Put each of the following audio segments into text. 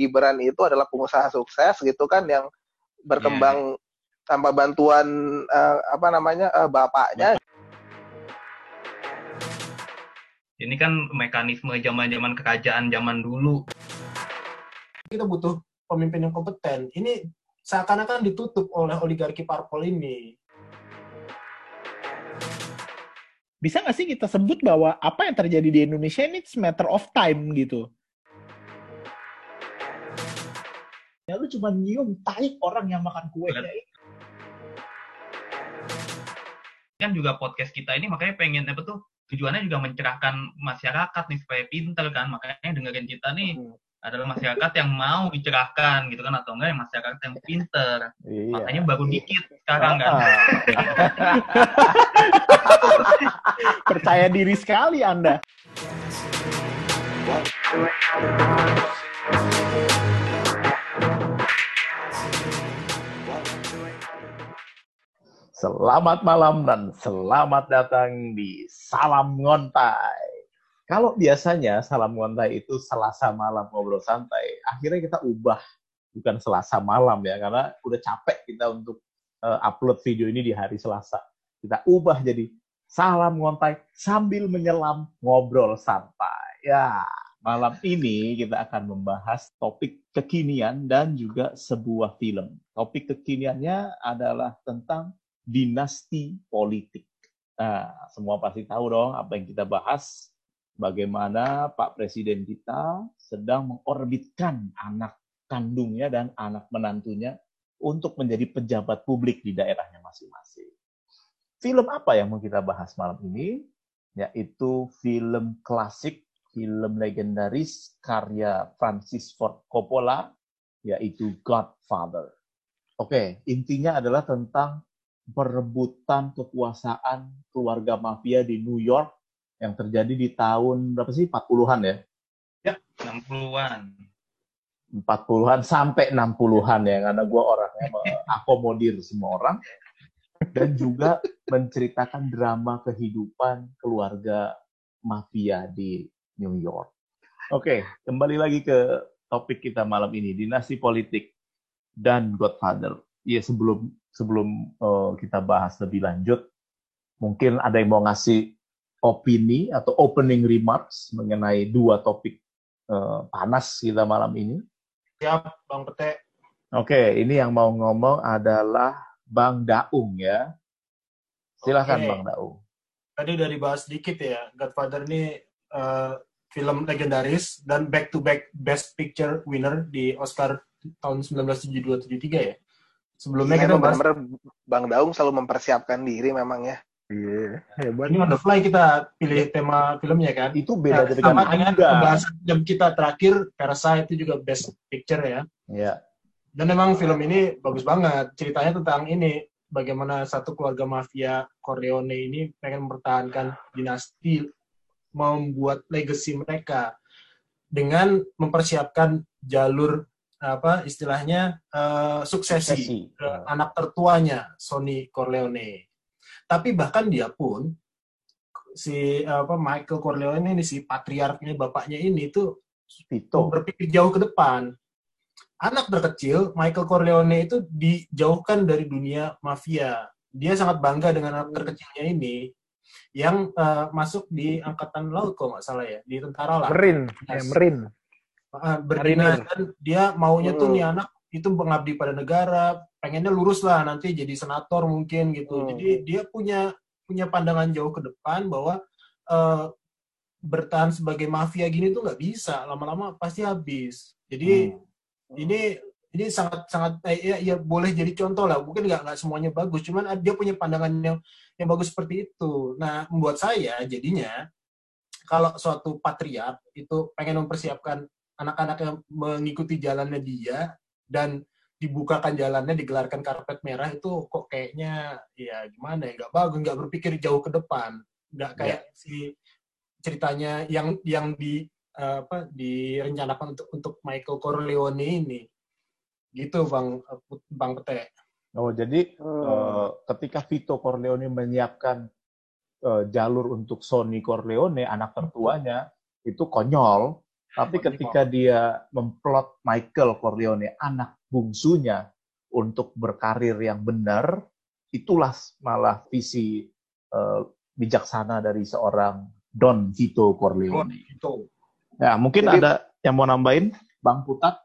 Gibran itu adalah pengusaha sukses gitu kan yang berkembang yeah. tanpa bantuan uh, apa namanya uh, bapaknya. Ini kan mekanisme zaman-zaman kerajaan zaman dulu. Kita butuh pemimpin yang kompeten. Ini seakan-akan ditutup oleh oligarki parpol ini. Bisa nggak sih kita sebut bahwa apa yang terjadi di Indonesia ini matter of time gitu? Cuma nyium tai orang yang makan kue. Ya. Kan juga podcast kita ini makanya pengen apa tuh tujuannya juga mencerahkan masyarakat nih supaya pinter kan makanya dengerin kita nih hmm. adalah masyarakat yang mau dicerahkan gitu kan atau enggak yang masyarakat yang pinter iya. makanya baru dikit sekarang kan ah. percaya diri sekali anda Selamat malam dan selamat datang di Salam Ngontai. Kalau biasanya Salam Ngontai itu Selasa malam ngobrol santai, akhirnya kita ubah bukan Selasa malam ya, karena udah capek kita untuk uh, upload video ini di hari Selasa. Kita ubah jadi Salam Ngontai sambil menyelam ngobrol santai. Ya, malam ini kita akan membahas topik kekinian dan juga sebuah film. Topik kekiniannya adalah tentang dinasti politik. Nah, semua pasti tahu dong apa yang kita bahas, bagaimana Pak Presiden kita sedang mengorbitkan anak kandungnya dan anak menantunya untuk menjadi pejabat publik di daerahnya masing-masing. Film apa yang mau kita bahas malam ini? Yaitu film klasik, film legendaris karya Francis Ford Coppola, yaitu Godfather. Oke, intinya adalah tentang perebutan kekuasaan keluarga mafia di New York yang terjadi di tahun berapa sih? 40-an ya? Ya, 60-an. 40-an sampai 60-an ya, karena gue orangnya mengakomodir semua orang. Dan juga menceritakan drama kehidupan keluarga mafia di New York. Oke, kembali lagi ke topik kita malam ini, dinasti politik dan Godfather. Ya sebelum sebelum uh, kita bahas lebih lanjut, mungkin ada yang mau ngasih opini atau opening remarks mengenai dua topik uh, panas kita malam ini. Siap, Bang Pete. Oke, ini yang mau ngomong adalah Bang Daung ya. Silahkan Oke. Bang Daung. Tadi udah dibahas sedikit ya, Godfather ini uh, film legendaris dan back-to-back Best Picture winner di Oscar tahun 1972-73 ya. Sebelumnya iya, kita bahas benar Bang Daung selalu mempersiapkan diri memang ya. Iya, hebat. Ini on the fly kita pilih tema filmnya kan. Itu beda nah, sama dengan pembahasan jam kita terakhir, Parasite itu juga best picture ya. Iya. Dan memang film ini bagus banget. Ceritanya tentang ini, bagaimana satu keluarga mafia Corleone ini pengen mempertahankan dinasti, membuat legacy mereka dengan mempersiapkan jalur apa istilahnya uh, suksesi, suksesi. ke uh. anak tertuanya Sony Corleone. Tapi bahkan dia pun si apa Michael Corleone ini si patriarknya bapaknya ini tuh Vito. berpikir jauh ke depan. Anak terkecil Michael Corleone itu dijauhkan dari dunia mafia. Dia sangat bangga dengan anak terkecilnya ini yang uh, masuk di angkatan laut kok nggak salah ya di tentara lah. Merin, ya, Merin berdina kan dia maunya hmm. tuh nih anak itu pengabdi pada negara pengennya lurus lah nanti jadi senator mungkin gitu hmm. jadi dia punya punya pandangan jauh ke depan bahwa uh, bertahan sebagai mafia gini tuh nggak bisa lama-lama pasti habis jadi hmm. ini ini sangat sangat eh, ya, ya boleh jadi contoh lah mungkin nggak nggak semuanya bagus cuman dia punya pandangan yang yang bagus seperti itu nah membuat saya jadinya kalau suatu patriark itu pengen mempersiapkan anak-anak yang mengikuti jalannya dia dan dibukakan jalannya, digelarkan karpet merah itu kok kayaknya ya gimana ya nggak bagus, nggak berpikir jauh ke depan, nggak kayak yeah. si ceritanya yang yang di uh, apa direncanakan untuk untuk Michael Corleone ini, gitu bang bang Pete. Oh jadi hmm. uh, ketika Vito Corleone menyiapkan uh, jalur untuk Sony Corleone anak tertuanya itu konyol Tapi ketika dia memplot Michael Corleone, anak bungsunya, untuk berkarir yang benar, itulah malah visi uh, bijaksana dari seorang Don Vito Corleone. Vito. Ya, mungkin jadi, ada yang mau nambahin, Bang Putat?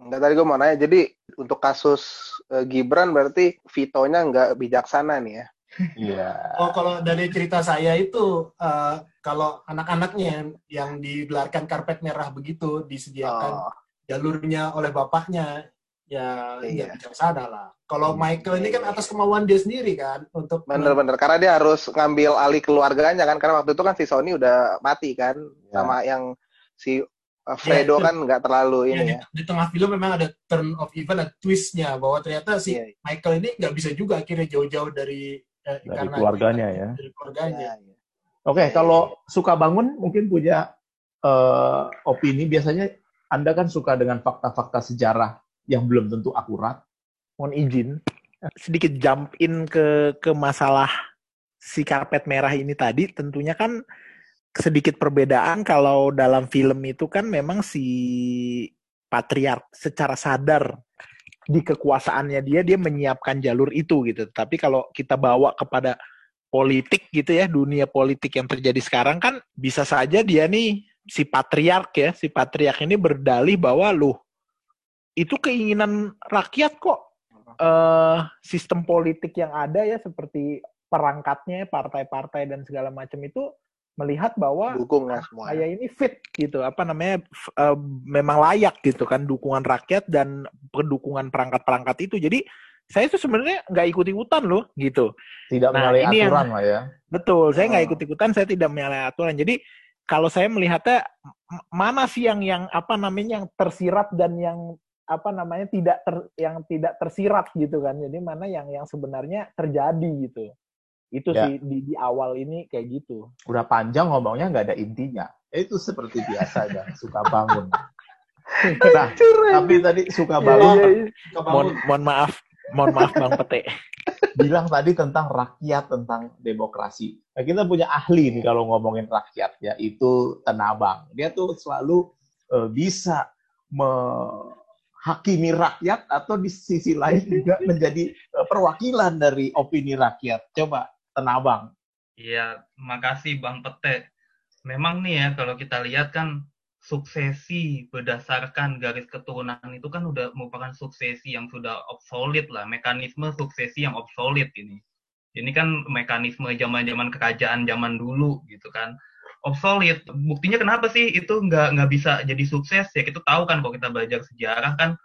Enggak, tadi gue mau nanya, jadi untuk kasus uh, Gibran berarti Vito-nya nggak bijaksana nih ya? Iya. Oh, kalau dari cerita saya itu, uh, kalau anak-anaknya yang, digelarkan karpet merah begitu, disediakan oh. jalurnya oleh bapaknya, ya iya. ya bijaksana lah. Kalau iya. Michael ini kan atas kemauan dia sendiri kan untuk bener-bener karena dia harus ngambil alih keluarganya kan karena waktu itu kan si Sony udah mati kan ya. sama yang si uh, Fredo ya, kan nggak terlalu ya, ini ya. Di, di tengah film memang ada turn of event, ada twistnya bahwa ternyata si ya. Michael ini nggak bisa juga akhirnya jauh-jauh dari eh, dari keluarganya ya. Dari keluarganya. Ya, ya. Oke, okay, ya, kalau suka bangun mungkin punya uh, opini biasanya anda kan suka dengan fakta-fakta sejarah yang belum tentu akurat. Mohon izin sedikit jump in ke ke masalah si karpet merah ini tadi tentunya kan sedikit perbedaan kalau dalam film itu kan memang si patriark secara sadar di kekuasaannya dia dia menyiapkan jalur itu gitu. Tapi kalau kita bawa kepada politik gitu ya, dunia politik yang terjadi sekarang kan bisa saja dia nih si patriark ya, si patriark ini berdalih bahwa lu itu keinginan rakyat kok uh, sistem politik yang ada ya seperti perangkatnya partai-partai dan segala macam itu melihat bahwa dukung ya. saya ini fit gitu apa namanya uh, memang layak gitu kan dukungan rakyat dan pendukungan perangkat-perangkat itu. Jadi saya itu sebenarnya nggak ikut ikutan loh gitu. Tidak nah, menyalahi aturan yang, lah ya. betul saya nggak ikut ikutan saya tidak menyalahi aturan. Jadi kalau saya melihatnya mana sih yang yang apa namanya yang tersirat dan yang apa namanya tidak ter, yang tidak tersirat gitu kan. Jadi mana yang yang sebenarnya terjadi gitu itu ya. sih di, di awal ini kayak gitu. Udah panjang ngomongnya nggak ada intinya. Itu seperti biasa ya suka bangun. Nah tapi tadi suka iya, bangun. ya, ya, ya. mohon mohon maaf. Mohon maaf bang pete. Bilang tadi tentang rakyat tentang demokrasi. Nah, kita punya ahli nih kalau ngomongin rakyat ya itu tenabang. Dia tuh selalu uh, bisa me hakimi rakyat atau di sisi lain juga menjadi eh, perwakilan dari opini rakyat. Coba Tenabang. Iya, makasih Bang Pete. Memang nih ya kalau kita lihat kan suksesi berdasarkan garis keturunan itu kan udah merupakan suksesi yang sudah obsolete lah, mekanisme suksesi yang obsolete ini. Ini kan mekanisme zaman-zaman kerajaan zaman dulu gitu kan obsolete. Buktinya kenapa sih itu nggak nggak bisa jadi sukses? Ya kita tahu kan kalau kita belajar sejarah kan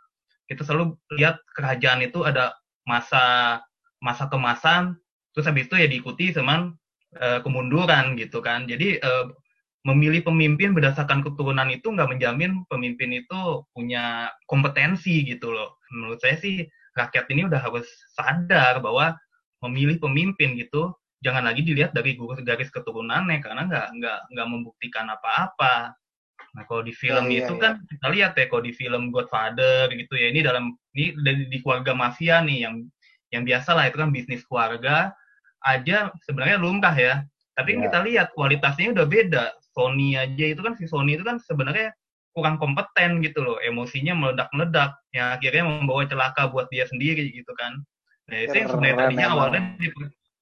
kita selalu lihat kerajaan itu ada masa masa kemasan, terus habis itu ya diikuti sama uh, kemunduran gitu kan. Jadi uh, memilih pemimpin berdasarkan keturunan itu nggak menjamin pemimpin itu punya kompetensi gitu loh. Menurut saya sih rakyat ini udah harus sadar bahwa memilih pemimpin gitu jangan lagi dilihat dari garis keturunannya karena nggak nggak nggak membuktikan apa-apa. Nah kalau di film oh, itu iya. kan kita lihat ya kalau di film Godfather gitu ya ini dalam ini di, di keluarga mafia nih yang yang biasa lah itu kan bisnis keluarga aja sebenarnya lumrah ya. Tapi yeah. kita lihat kualitasnya udah beda. Sony aja itu kan si Sony itu kan sebenarnya kurang kompeten gitu loh, emosinya meledak-meledak yang akhirnya membawa celaka buat dia sendiri gitu kan. Nah itu yang sebenarnya tadinya awalnya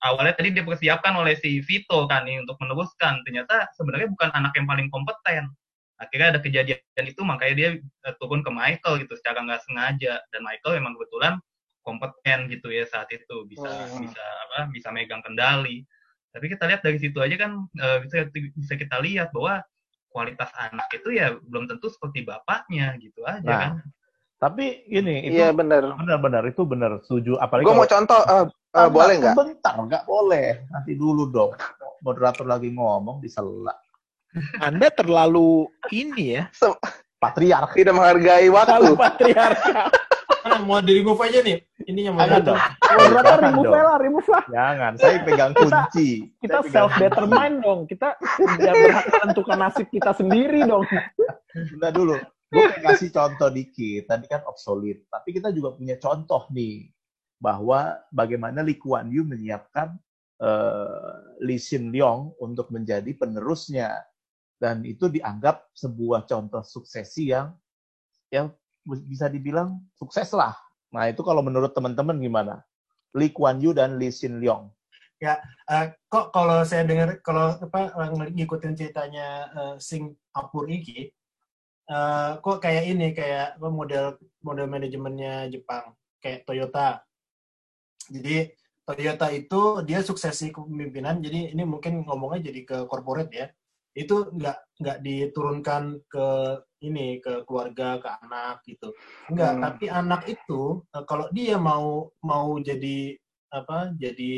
awalnya tadi dipersiapkan oleh si Vito kan nih untuk meneruskan ternyata sebenarnya bukan anak yang paling kompeten akhirnya ada kejadian itu makanya dia uh, turun ke Michael gitu secara nggak sengaja dan Michael memang kebetulan kompeten gitu ya saat itu bisa oh. bisa apa bisa megang kendali tapi kita lihat dari situ aja kan uh, bisa bisa kita lihat bahwa kualitas anak itu ya belum tentu seperti bapaknya gitu aja nah, kan tapi ini itu iya benar benar-benar itu benar setuju apalagi gue mau contoh uh, Uh, boleh nggak? Bentar, nggak boleh. Nanti dulu dong. Moderator lagi ngomong disela. Anda terlalu ini ya. Patriark. Tidak menghargai waktu. Terlalu patriark. Nah, mau di remove aja nih. Ininya moderator. Moderator remove lah, remove lah. Jangan, saya pegang kunci. Kita self determine dong. Kita tidak berhak menentukan nasib kita sendiri dong. Sudah dulu. Gue kasih contoh dikit. Tadi kan obsolete. Tapi kita juga punya contoh nih bahwa bagaimana Lee Kuan Yew menyiapkan uh, Lee Hsien Loong untuk menjadi penerusnya dan itu dianggap sebuah contoh suksesi yang yang bisa dibilang sukses lah. Nah itu kalau menurut teman-teman gimana? Lee Kuan Yew dan Lee Hsien Loong. Ya, uh, kok kalau saya dengar kalau apa ngikutin ceritanya uh, Singapura ini, uh, kok kayak ini kayak apa, model model manajemennya Jepang kayak Toyota. Jadi Toyota itu dia suksesi kepemimpinan, jadi ini mungkin ngomongnya jadi ke corporate ya itu nggak nggak diturunkan ke ini ke keluarga ke anak gitu. Nggak hmm. tapi anak itu eh, kalau dia mau mau jadi apa jadi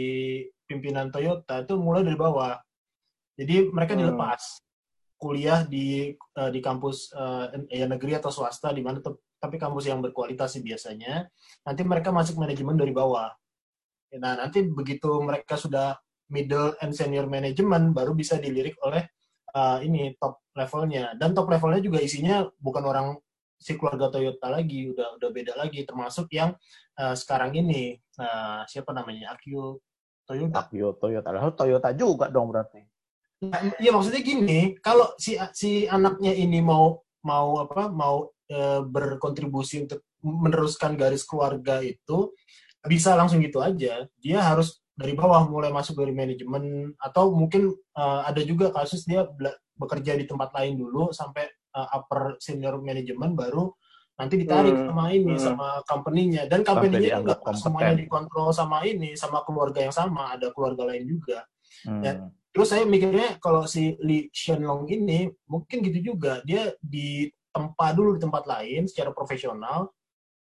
pimpinan Toyota itu mulai dari bawah. Jadi mereka hmm. dilepas. Kuliah di uh, di kampus uh, ya negeri atau swasta di mana tapi kampus yang berkualitas sih biasanya. Nanti mereka masuk manajemen dari bawah. Nah nanti begitu mereka sudah middle and senior management baru bisa dilirik oleh uh, ini top levelnya. Dan top levelnya juga isinya bukan orang si keluarga Toyota lagi udah udah beda lagi termasuk yang uh, sekarang ini. Uh, siapa namanya? Akio Toyota. Akio Toyota. Lalu Toyota juga dong berarti. Nah, iya maksudnya gini kalau si si anaknya ini mau mau apa mau uh, berkontribusi untuk meneruskan garis keluarga itu bisa langsung gitu aja. Dia harus dari bawah mulai masuk dari manajemen atau mungkin uh, ada juga kasus dia bekerja di tempat lain dulu sampai uh, upper senior manajemen baru nanti ditarik hmm. sama ini hmm. sama company-nya dan company-nya juga semuanya dikontrol sama ini sama keluarga yang sama ada keluarga lain juga hmm. dan terus saya mikirnya kalau si Lee Long ini mungkin gitu juga dia ditempa dulu di tempat lain secara profesional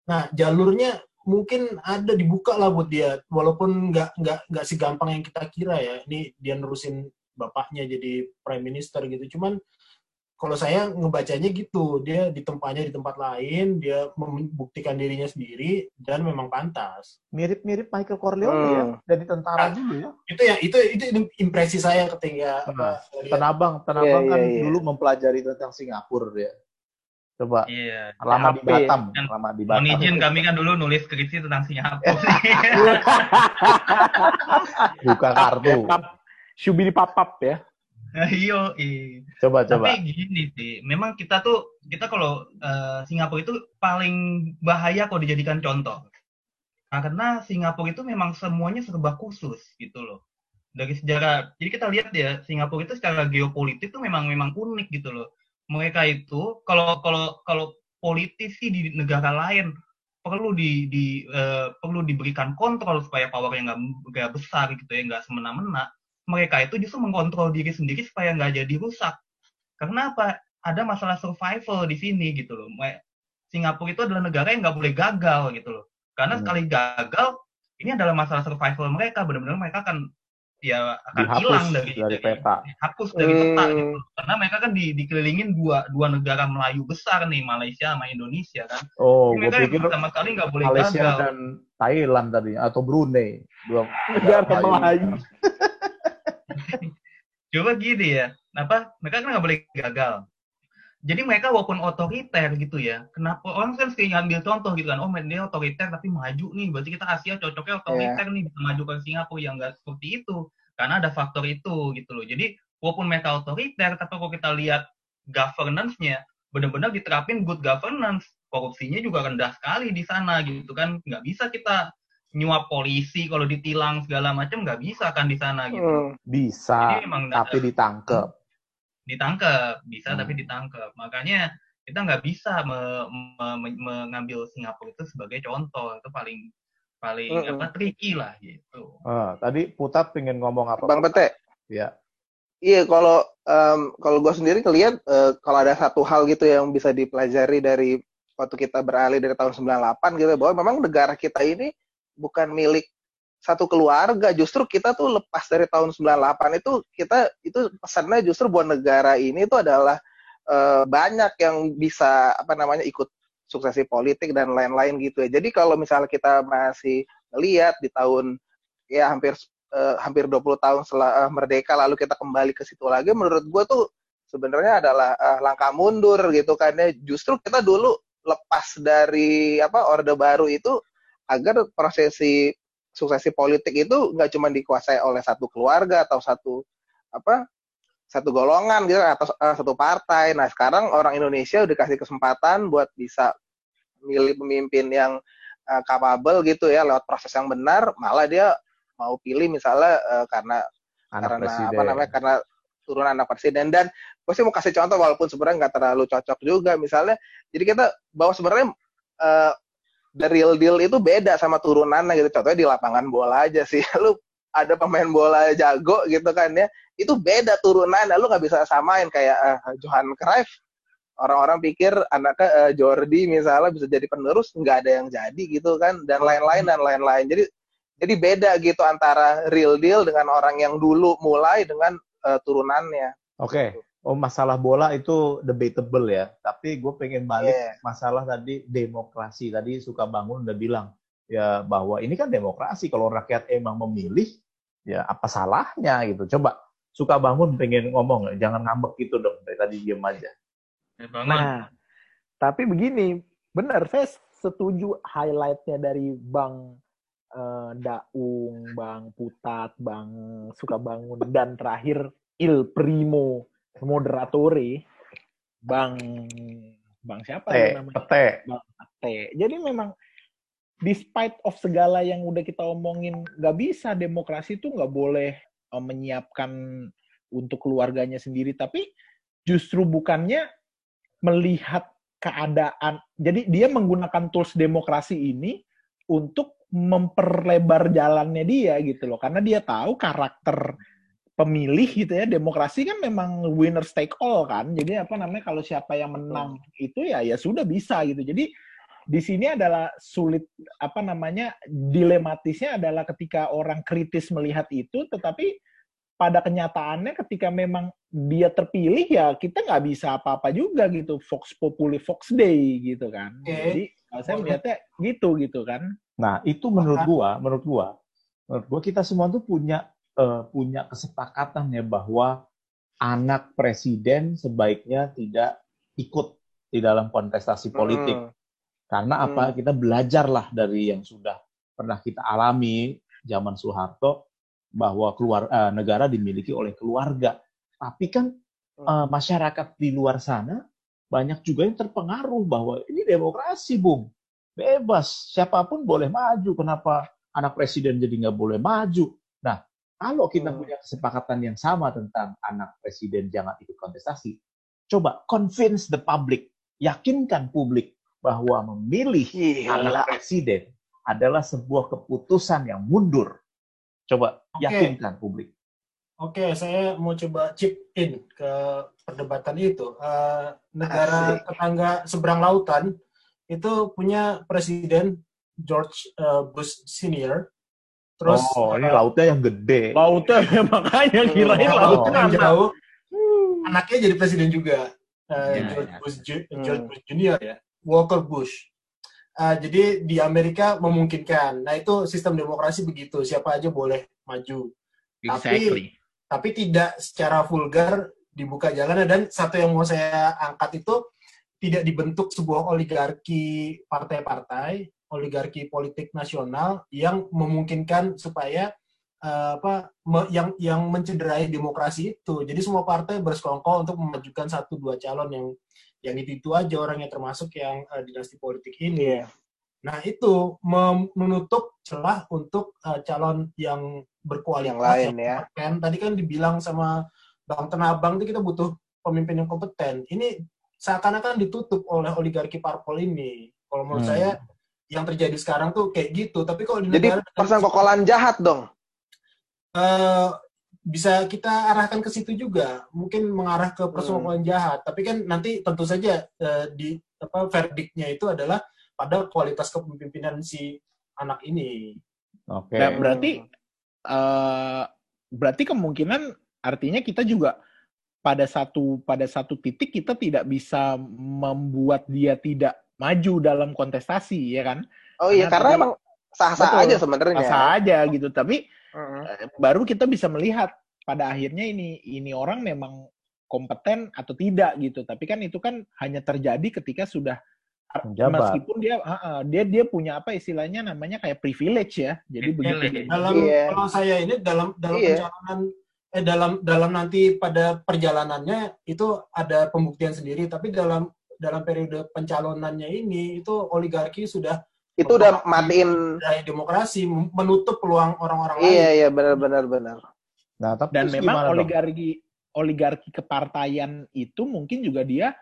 nah jalurnya mungkin ada dibuka lah buat dia walaupun nggak nggak nggak segampang yang kita kira ya ini dia nerusin bapaknya jadi prime minister gitu cuman kalau saya ngebacanya gitu dia ditempatnya di tempat lain dia membuktikan dirinya sendiri dan memang pantas mirip-mirip Michael Corleone ya, hmm. ya dari tentara nah, dulu ya itu ya itu itu impresi saya ketika nah, tenabang tenabang yeah, kan yeah, yeah. dulu mempelajari tentang Singapura ya Coba. Iya. Lama di Batam. Kan, lama di Batam. izin kami kan dulu nulis skripsi tentang Singapura. Buka kartu. Shubidi papap ya. Iyo, Coba coba. Tapi gini sih, memang kita tuh kita kalau uh, Singapura itu paling bahaya kalau dijadikan contoh. Karena Singapura itu memang semuanya serba khusus gitu loh. Dari sejarah, jadi kita lihat ya Singapura itu secara geopolitik tuh memang memang unik gitu loh mereka itu kalau kalau kalau politisi di negara lain perlu di, di uh, perlu diberikan kontrol supaya powernya nggak besar gitu ya nggak semena-mena mereka itu justru mengontrol diri sendiri supaya nggak jadi rusak karena apa ada masalah survival di sini gitu loh Singapura itu adalah negara yang nggak boleh gagal gitu loh karena hmm. sekali gagal ini adalah masalah survival mereka benar-benar mereka akan ya akan hilang dari, dari peta. Hapus dari peta hmm. gitu. Karena mereka kan di, dikelilingin dua dua negara Melayu besar nih, Malaysia sama Indonesia kan. Oh, gue pikir sama sekali nggak boleh Malaysia gagal. dan Thailand tadi atau Brunei, dua negara Melayu. Coba gini ya, apa mereka kan nggak boleh gagal. Jadi mereka walaupun otoriter gitu ya, kenapa orang kan sering ngambil contoh gitu kan, oh dia otoriter tapi maju nih, berarti kita Asia cocoknya otoriter yeah. nih bisa maju ke Singapura yang nggak seperti itu, karena ada faktor itu gitu loh. Jadi walaupun mereka otoriter, tapi kalau kita lihat governance-nya, benar-benar diterapin good governance, korupsinya juga rendah sekali di sana gitu kan, nggak bisa kita nyuap polisi kalau ditilang segala macam nggak bisa kan di sana gitu. Hmm, bisa, tapi ditangkap ditangkap bisa hmm. tapi ditangkap makanya kita nggak bisa me, me, me, mengambil Singapura itu sebagai contoh itu paling paling hmm. apa tricky lah gitu. Ah, tadi Putat pengen ngomong apa? Bang Pete. Ya. Iya kalau um, kalau gue sendiri ngeliat uh, kalau ada satu hal gitu yang bisa dipelajari dari waktu kita beralih dari tahun 98 gitu bahwa memang negara kita ini bukan milik satu keluarga justru kita tuh lepas dari tahun 98 itu kita itu pesannya justru buat negara ini itu adalah uh, banyak yang bisa apa namanya ikut suksesi politik dan lain-lain gitu ya. Jadi kalau misalnya kita masih melihat di tahun ya hampir uh, hampir 20 tahun setelah uh, merdeka lalu kita kembali ke situ lagi menurut gue tuh sebenarnya adalah uh, langkah mundur gitu kan ya. Justru kita dulu lepas dari apa orde baru itu agar prosesi suksesi politik itu nggak cuma dikuasai oleh satu keluarga atau satu apa satu golongan gitu atau uh, satu partai. Nah sekarang orang Indonesia udah kasih kesempatan buat bisa milih pemimpin yang uh, capable gitu ya lewat proses yang benar, malah dia mau pilih misalnya uh, karena Anak karena presiden. apa namanya karena turunan anak presiden dan gue sih mau kasih contoh walaupun sebenarnya nggak terlalu cocok juga misalnya jadi kita bahwa sebenarnya uh, the real deal itu beda sama turunannya gitu. Contohnya di lapangan bola aja sih. Lu ada pemain bola jago gitu kan ya. Itu beda turunannya. Lu nggak bisa samain kayak uh, Johan Cruyff. Orang-orang pikir anaknya uh, Jordi misalnya bisa jadi penerus nggak ada yang jadi gitu kan. Dan lain-lain dan lain-lain. Jadi jadi beda gitu antara real deal dengan orang yang dulu mulai dengan uh, turunannya. Oke. Oh, masalah bola itu debatable ya. Tapi gue pengen balik Yeah. masalah tadi demokrasi. Tadi suka bangun udah bilang ya bahwa ini kan demokrasi. Kalau rakyat emang memilih, ya apa salahnya gitu. Coba suka bangun pengen ngomong, jangan ngambek gitu dong. Dari tadi diem aja. Ya, bangun. Nah, tapi begini, benar saya setuju highlightnya dari Bang eh, Daung, Bang Putat, Bang Sukabangun, dan terakhir Il Primo Moderatore, Bang Bang siapa ya namanya? pete. Bang Ate. Jadi memang despite of segala yang udah kita omongin, nggak bisa demokrasi itu nggak boleh eh, menyiapkan untuk keluarganya sendiri, tapi justru bukannya melihat keadaan. Jadi dia menggunakan tools demokrasi ini untuk memperlebar jalannya dia gitu loh, karena dia tahu karakter pemilih gitu ya demokrasi kan memang winner take all kan. Jadi apa namanya kalau siapa yang menang itu ya ya sudah bisa gitu. Jadi di sini adalah sulit apa namanya dilematisnya adalah ketika orang kritis melihat itu tetapi pada kenyataannya ketika memang dia terpilih ya kita nggak bisa apa-apa juga gitu Fox Populi Fox Day gitu kan. Jadi kalau saya melihatnya gitu gitu kan. Nah, itu menurut gua, menurut gua, menurut gua kita semua tuh punya eh, punya kesepakatan ya bahwa anak presiden sebaiknya tidak ikut di dalam kontestasi politik. Hmm. Karena apa? Kita belajarlah dari yang sudah pernah kita alami zaman Soeharto bahwa keluar eh, negara dimiliki oleh keluarga. Tapi kan eh, masyarakat di luar sana banyak juga yang terpengaruh bahwa ini demokrasi, Bung. Bebas, siapa pun boleh maju. Kenapa anak presiden jadi nggak boleh maju? Kalau kita punya kesepakatan yang sama tentang anak presiden jangan ikut kontestasi, coba convince the public, yakinkan publik bahwa memilih Gila. anak presiden adalah sebuah keputusan yang mundur. Coba Oke. yakinkan publik. Oke, saya mau coba chip in ke perdebatan itu. Eh, negara Asik. tetangga seberang lautan itu punya presiden George eh, Bush Senior. Terus oh, ini lautnya yang gede. lautnya makanya kirain yang laut yang kan jauh, anaknya jadi presiden juga. Eh, Ya, George, ya. Bush, Hmm. George Bush Junior ya, Walker Bush. Eh, jadi di Amerika memungkinkan. Nah itu sistem demokrasi begitu, siapa aja boleh maju. exactly tapi tidak secara vulgar dibuka jalannya dan satu yang mau saya angkat itu tidak dibentuk sebuah oligarki partai-partai, oligarki politik nasional yang memungkinkan supaya eh, apa me- yang yang mencederai demokrasi itu. Jadi semua partai bersekongkol untuk memajukan satu dua calon yang yang itu itu aja orangnya termasuk yang eh, dinasti politik ini. Iya. Nah itu menutup celah untuk eh, calon yang berkualitas. Yang lain, ya. kompeten. Tadi kan dibilang sama Bang Tenabang itu kita butuh pemimpin yang kompeten. Ini seakan-akan ditutup oleh oligarki parpol ini. Kalau menurut Hmm. saya yang terjadi sekarang tuh kayak gitu. Tapi kalau di Jadi negara persengkokolan jahat dong. eh, bisa kita arahkan ke situ juga. Mungkin mengarah ke Hmm. persekongkolan jahat. Tapi kan nanti tentu saja eh, di apa verdiknya itu adalah pada kualitas kepemimpinan si anak ini. Oke. Nah, berarti eh berarti kemungkinan artinya kita juga pada satu pada satu titik kita tidak bisa membuat dia tidak maju dalam kontestasi ya kan Oh iya, Karena karena emang sah-sah Betul. aja sebenarnya. Asa aja gitu tapi Mm-mm. eh, baru kita bisa melihat pada akhirnya ini ini orang memang kompeten atau tidak gitu tapi kan itu kan hanya terjadi ketika sudah Menjabat. meskipun dia ah, ah, dia dia punya apa istilahnya namanya kayak privilege ya jadi begitu Privilege. Dalam Iya. kalau saya ini dalam dalam Iya. pencalonan eh dalam dalam nanti pada perjalanannya itu ada pembuktian sendiri tapi dalam dalam periode pencalonannya ini itu oligarki sudah itu udah matiin dari demokrasi menutup peluang orang-orang iya lain. iya benar benar benar Nah, tapi Dan memang gimana dong? oligarki oligarki kepartaian itu mungkin juga dia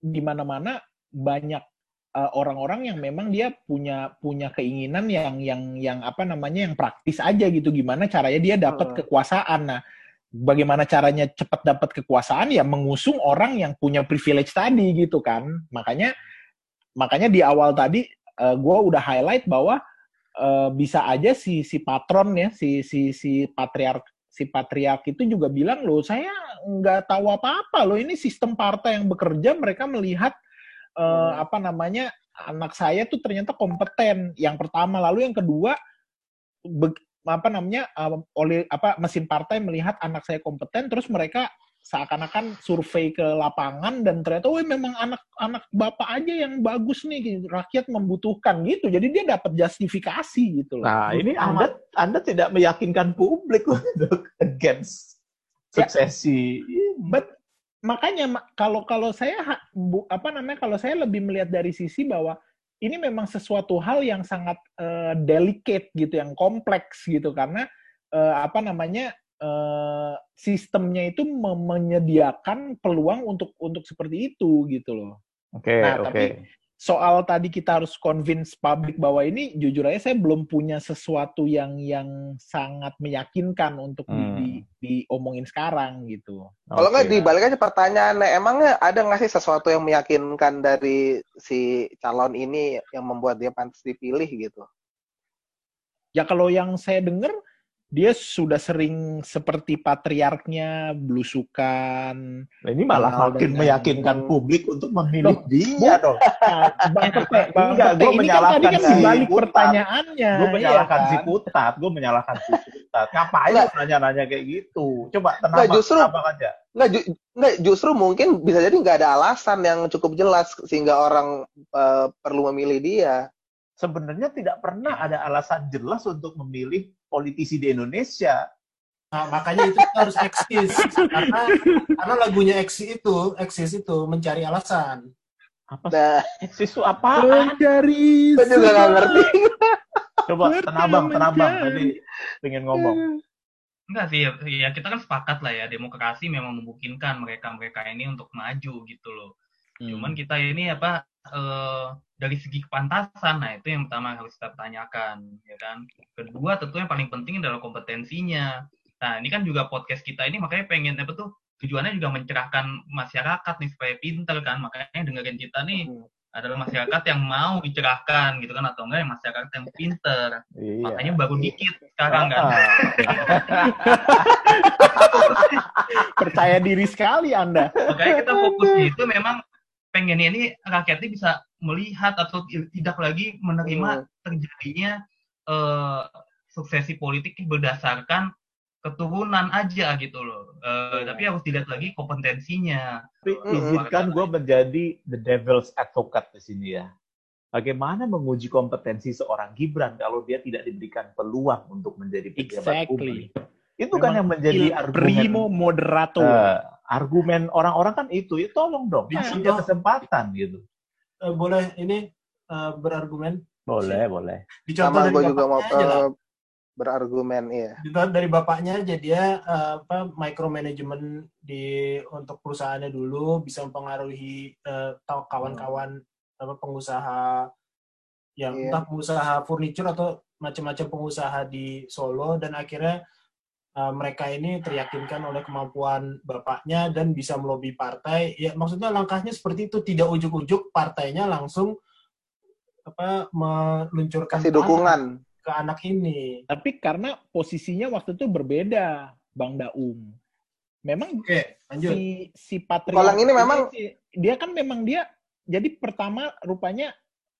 di mana-mana banyak uh, orang-orang yang memang dia punya punya keinginan yang yang yang apa namanya yang praktis aja gitu gimana caranya dia dapat Hmm. kekuasaan. Nah, bagaimana caranya cepat dapat kekuasaan ya mengusung orang yang punya privilege tadi gitu kan. Makanya makanya di awal tadi uh, gue udah highlight bahwa uh, bisa aja si si patron ya si si si patriark si patriark itu juga bilang loh saya nggak tahu apa-apa loh ini sistem partai yang bekerja mereka melihat eh, Hmm. apa namanya anak saya tuh ternyata kompeten yang pertama lalu yang kedua be- apa namanya eh, oleh apa mesin partai melihat anak saya kompeten terus mereka seakan-akan survei ke lapangan dan ternyata oh memang anak-anak bapak aja yang bagus nih gitu. rakyat membutuhkan gitu jadi dia dapat justifikasi gitu loh Nah, ini Anda Anda tidak meyakinkan publik untuk against Ya. suksesi. But makanya ma- kalau kalau saya bu, apa namanya kalau saya lebih melihat dari sisi bahwa ini memang sesuatu hal yang sangat eh, delicate gitu, yang kompleks gitu karena eh, apa namanya eh, sistemnya itu menyediakan peluang untuk untuk seperti itu gitu loh. Oke, Nah, oke. tapi soal tadi kita harus convince publik bahwa ini jujur aja saya belum punya sesuatu yang yang sangat meyakinkan untuk di, Hmm. di- diomongin sekarang gitu. Kalau nggak Oke. dibalik aja pertanyaannya, emangnya ada nggak sih sesuatu yang meyakinkan dari si calon ini yang membuat dia pantas dipilih gitu? Ya kalau yang saya dengar dia sudah sering seperti patriarknya belusukan. Nah, ini malah makin meyakinkan publik untuk memilih Loh, dia dong. Nah, Bang Pepe, Bang Enggak, ini kan tadi menyalahkan kan si dibalik Putat. pertanyaannya. Gue menyalahkan iya si kan? Putat, gue menyalahkan si Putat. Ngapain nanya-nanya kayak gitu? Coba tenang, Nggak, Bang, justru- tenang aja. Nggak, ju- nggak, justru mungkin bisa jadi nggak ada alasan yang cukup jelas sehingga orang eh, perlu memilih dia. Sebenarnya tidak pernah ada alasan jelas untuk memilih politisi di Indonesia. Nah, makanya itu harus eksis karena karena lagunya eksis itu eksis itu mencari alasan. Apa? Nah, Eksis itu apa? Mencari gue juga nggak ngerti. Coba Ngerti tenang bang, yang tenang bang. mencari. Tadi pengen ngomong. Enggak sih, ya, ya kita kan sepakat lah ya, demokrasi memang memungkinkan mereka-mereka ini untuk maju gitu loh. Hmm. Cuman kita ini apa eh, dari segi kepantasan, nah itu yang pertama harus kita tanyakan, ya kan. Kedua tentu yang paling penting adalah kompetensinya. Nah ini kan juga podcast kita ini makanya pengen apa tuh tujuannya juga mencerahkan masyarakat nih supaya pinter kan, makanya dengerin kita nih adalah masyarakat yang mau dicerahkan gitu kan atau enggak yang masyarakat yang pinter. Iya. Makanya baru dikit sekarang kan. Ah, Percaya diri sekali Anda. makanya kita fokusnya itu memang pengennya ini rakyatnya bisa melihat atau tidak lagi menerima terjadinya eh, suksesi politik berdasarkan keturunan aja gitu loh. Eh, Iya. Tapi harus dilihat lagi kompetensinya. Tapi izinkan gue menjadi the devil's advocate di sini ya. Bagaimana menguji kompetensi seorang Gibran kalau dia tidak diberikan peluang untuk menjadi pejabat Exactly. publik? Itu kan yang menjadi argumen primo moderator. Eh, argumen orang-orang kan itu, ya tolong dong, Iya, kasih dia kesempatan gitu. Eh, boleh ini eh, berargumen Boleh, boleh. dicontoh Sama dari gue juga mau aja eh, berargumen, iya. Dicontoh dari bapaknya aja dia eh, apa micromanagement di untuk perusahaannya dulu bisa mempengaruhi tau- kawan-kawan apa pengusaha yang Iya. entah pengusaha furniture atau macam-macam pengusaha di Solo dan akhirnya eh, mereka ini teryakinkan oleh kemampuan bapaknya dan bisa melobi partai ya maksudnya langkahnya seperti itu tidak ujuk-ujuk partainya langsung apa meluncurkan Kasih dukungan. ke anak ini Tapi karena posisinya waktu itu berbeda, Bang Daum. Memang oke lanjut si si patriark Kalau yang ini memang- si- dia kan memang dia jadi pertama rupanya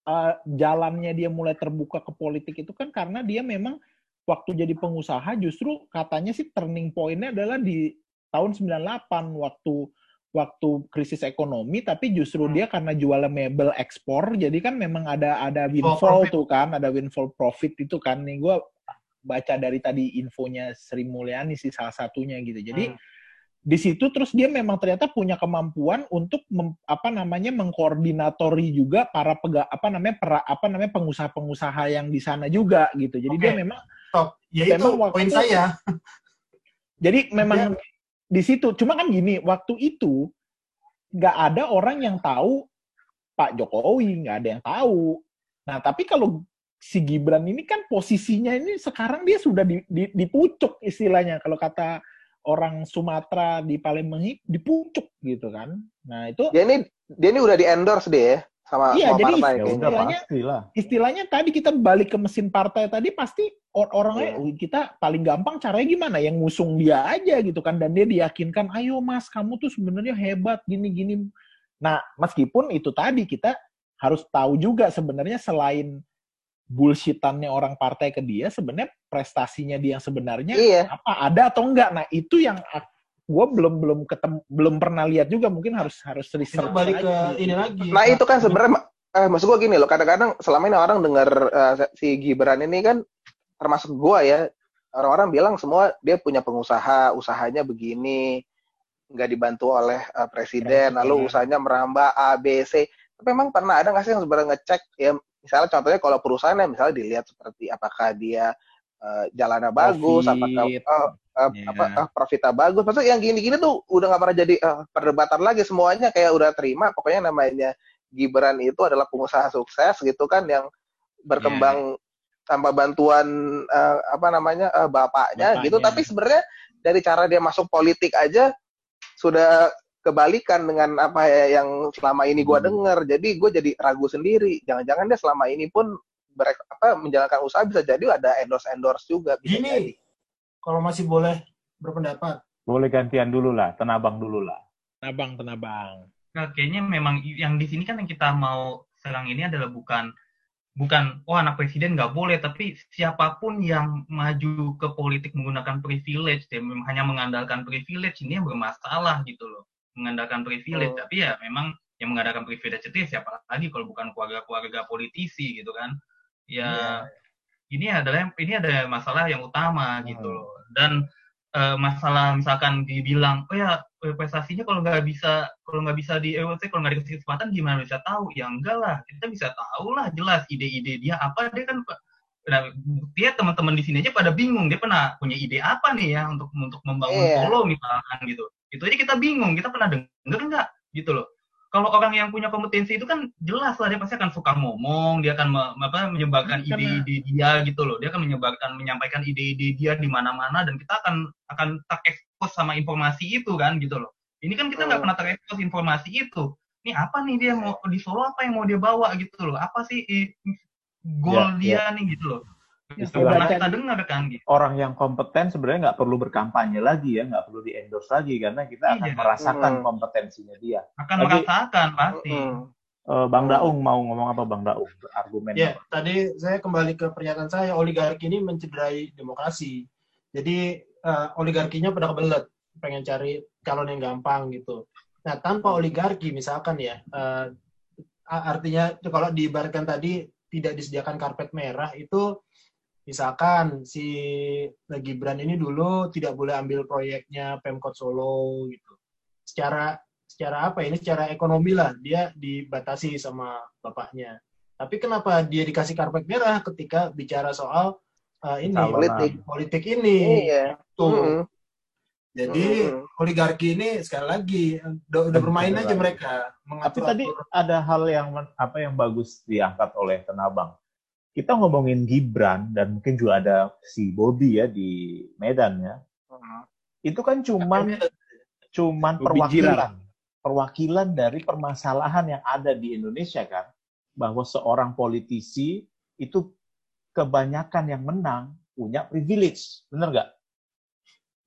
eh, jalannya dia mulai terbuka ke politik itu kan karena dia memang waktu jadi pengusaha justru katanya sih turning point-nya adalah di tahun 98 waktu waktu krisis ekonomi tapi justru Hmm. dia karena jualan mebel ekspor jadi kan memang ada ada Windfall tuh kan ada windfall profit itu kan nih gua baca dari tadi infonya Sri Mulyani sih salah satunya gitu. Jadi hmm. di situ terus dia memang ternyata punya kemampuan untuk mem, apa namanya mengkoordinatori juga para pega, apa namanya pra, apa namanya pengusaha-pengusaha yang di sana juga gitu. Jadi okay. dia memang Top. Ya itu poin saya. Jadi memang dia, di situ cuma kan gini, waktu itu nggak ada orang yang tahu Pak Jokowi, nggak ada yang tahu. Nah, tapi kalau si Gibran ini kan posisinya ini sekarang dia sudah di, di, di pucuk istilahnya kalau kata orang Sumatera di Palembang di pucuk gitu kan. Nah itu dia ini dia ini udah di endorse deh ya sama iya, sama jadi partai. Ya, istilahnya, istilahnya tadi kita balik ke mesin partai tadi pasti or orangnya yeah. kita paling gampang caranya gimana yang ngusung dia aja gitu kan dan dia diyakinkan ayo mas kamu tuh sebenarnya hebat gini gini. Nah meskipun itu tadi kita harus tahu juga sebenarnya selain bullshitannya orang partai ke dia sebenarnya prestasinya dia yang sebenarnya iya. apa ada atau enggak nah itu yang gue belum belum ketemu belum pernah lihat juga mungkin harus harus research balik ke ini lagi. Nah itu kan sebenarnya eh, maksud gue gini loh kadang-kadang selama ini orang dengar uh, si Gibran ini kan termasuk gue ya. Orang-orang bilang semua dia punya pengusaha usahanya begini nggak dibantu oleh uh, presiden, presiden. lalu usahanya merambah A B C. Tapi memang pernah ada nggak sih yang sebenarnya ngecek ya misalnya contohnya kalau perusahaannya misalnya dilihat seperti apakah dia uh, jalannya bagus, apakah uh, uh, yeah. apa uh, profitnya bagus. Maksudnya yang gini-gini tuh udah nggak pernah jadi uh, perdebatan lagi semuanya kayak udah terima. Pokoknya namanya Gibran itu adalah pengusaha sukses gitu kan yang berkembang yeah. tanpa bantuan uh, apa namanya uh, bapaknya, bapaknya gitu. Tapi sebenarnya dari cara dia masuk politik aja sudah kebalikan dengan apa ya yang selama ini gue hmm. dengar jadi gue jadi ragu sendiri jangan-jangan dia selama ini pun ber, apa menjalankan usaha bisa jadi ada endorse endorse juga bisa Gini, jadi. Kalau masih boleh berpendapat boleh gantian dulu lah tenabang dulu lah tenabang tenabang nah, kayaknya memang yang di sini kan yang kita mau serang ini adalah bukan bukan oh anak presiden nggak boleh tapi siapa pun yang maju ke politik menggunakan privilege dan hanya mengandalkan privilege ini yang bermasalah gitu loh mengandalkan privilege, oh. tapi ya memang yang mengandalkan privilege itu ya siapa lagi kalau bukan keluarga-keluarga politisi gitu kan. Ya yeah. Ini adalah ini ada masalah yang utama hmm. gitu loh. Dan uh, masalah misalkan dibilang oh ya eh, prestasinya kalau nggak bisa kalau nggak bisa di EWC kalau nggak dikasih kesempatan gimana bisa tahu ya enggak lah kita bisa tahu lah jelas ide-ide dia apa dia kan nah, dia teman-teman di sini aja pada bingung dia pernah punya ide apa nih ya untuk untuk membangun yeah. Solo misalkan gitu itu aja kita bingung kita pernah denger nggak gitu loh kalau orang yang punya kompetensi itu kan jelas lah dia pasti akan suka ngomong dia akan me, apa, menyebarkan ide-ide dia gitu loh. Dia akan menyebarkan menyampaikan ide-ide dia di mana-mana dan kita akan akan terekspos sama informasi itu kan gitu loh. Ini kan kita nggak oh. pernah terekspos informasi itu. Ini apa nih dia mau di Solo apa yang mau dia bawa gitu loh? Apa sih goal ya, dia ya. nih gitu loh Istilahnya kita dengar kan gitu. Orang yang kompeten sebenarnya nggak perlu berkampanye lagi ya, nggak perlu di endorse lagi karena kita akan iya. merasakan hmm. kompetensinya dia. Akan lagi, merasakan pasti. Uh, Bang Daung mau ngomong apa Bang Daung? Argumen. Ya, apa? tadi saya kembali ke pernyataan saya oligarki ini mencederai demokrasi. Jadi uh, oligarkinya pada kebelet, pengen cari calon yang gampang gitu. Nah, tanpa oligarki misalkan ya, uh, artinya kalau diibaratkan tadi tidak disediakan karpet merah itu misalkan si Gibran ini dulu tidak boleh ambil proyeknya Pemkot Solo gitu. Secara secara apa ini secara ekonomi lah dia dibatasi sama bapaknya. Tapi kenapa dia dikasih karpet merah ketika bicara soal uh, ini politik politik ini? Iya. Tuh. Mm -hmm. Jadi hmm. oligarki ini sekali lagi udah, udah bermain aja mereka. Tapi tadi ada hal yang apa yang bagus diangkat oleh Tenabang kita ngomongin Gibran dan mungkin juga ada si Bobby ya di Medan ya. Hmm. Itu kan cuman cuman perwakilan perwakilan dari permasalahan yang ada di Indonesia kan bahwa seorang politisi itu kebanyakan yang menang punya privilege, benar nggak?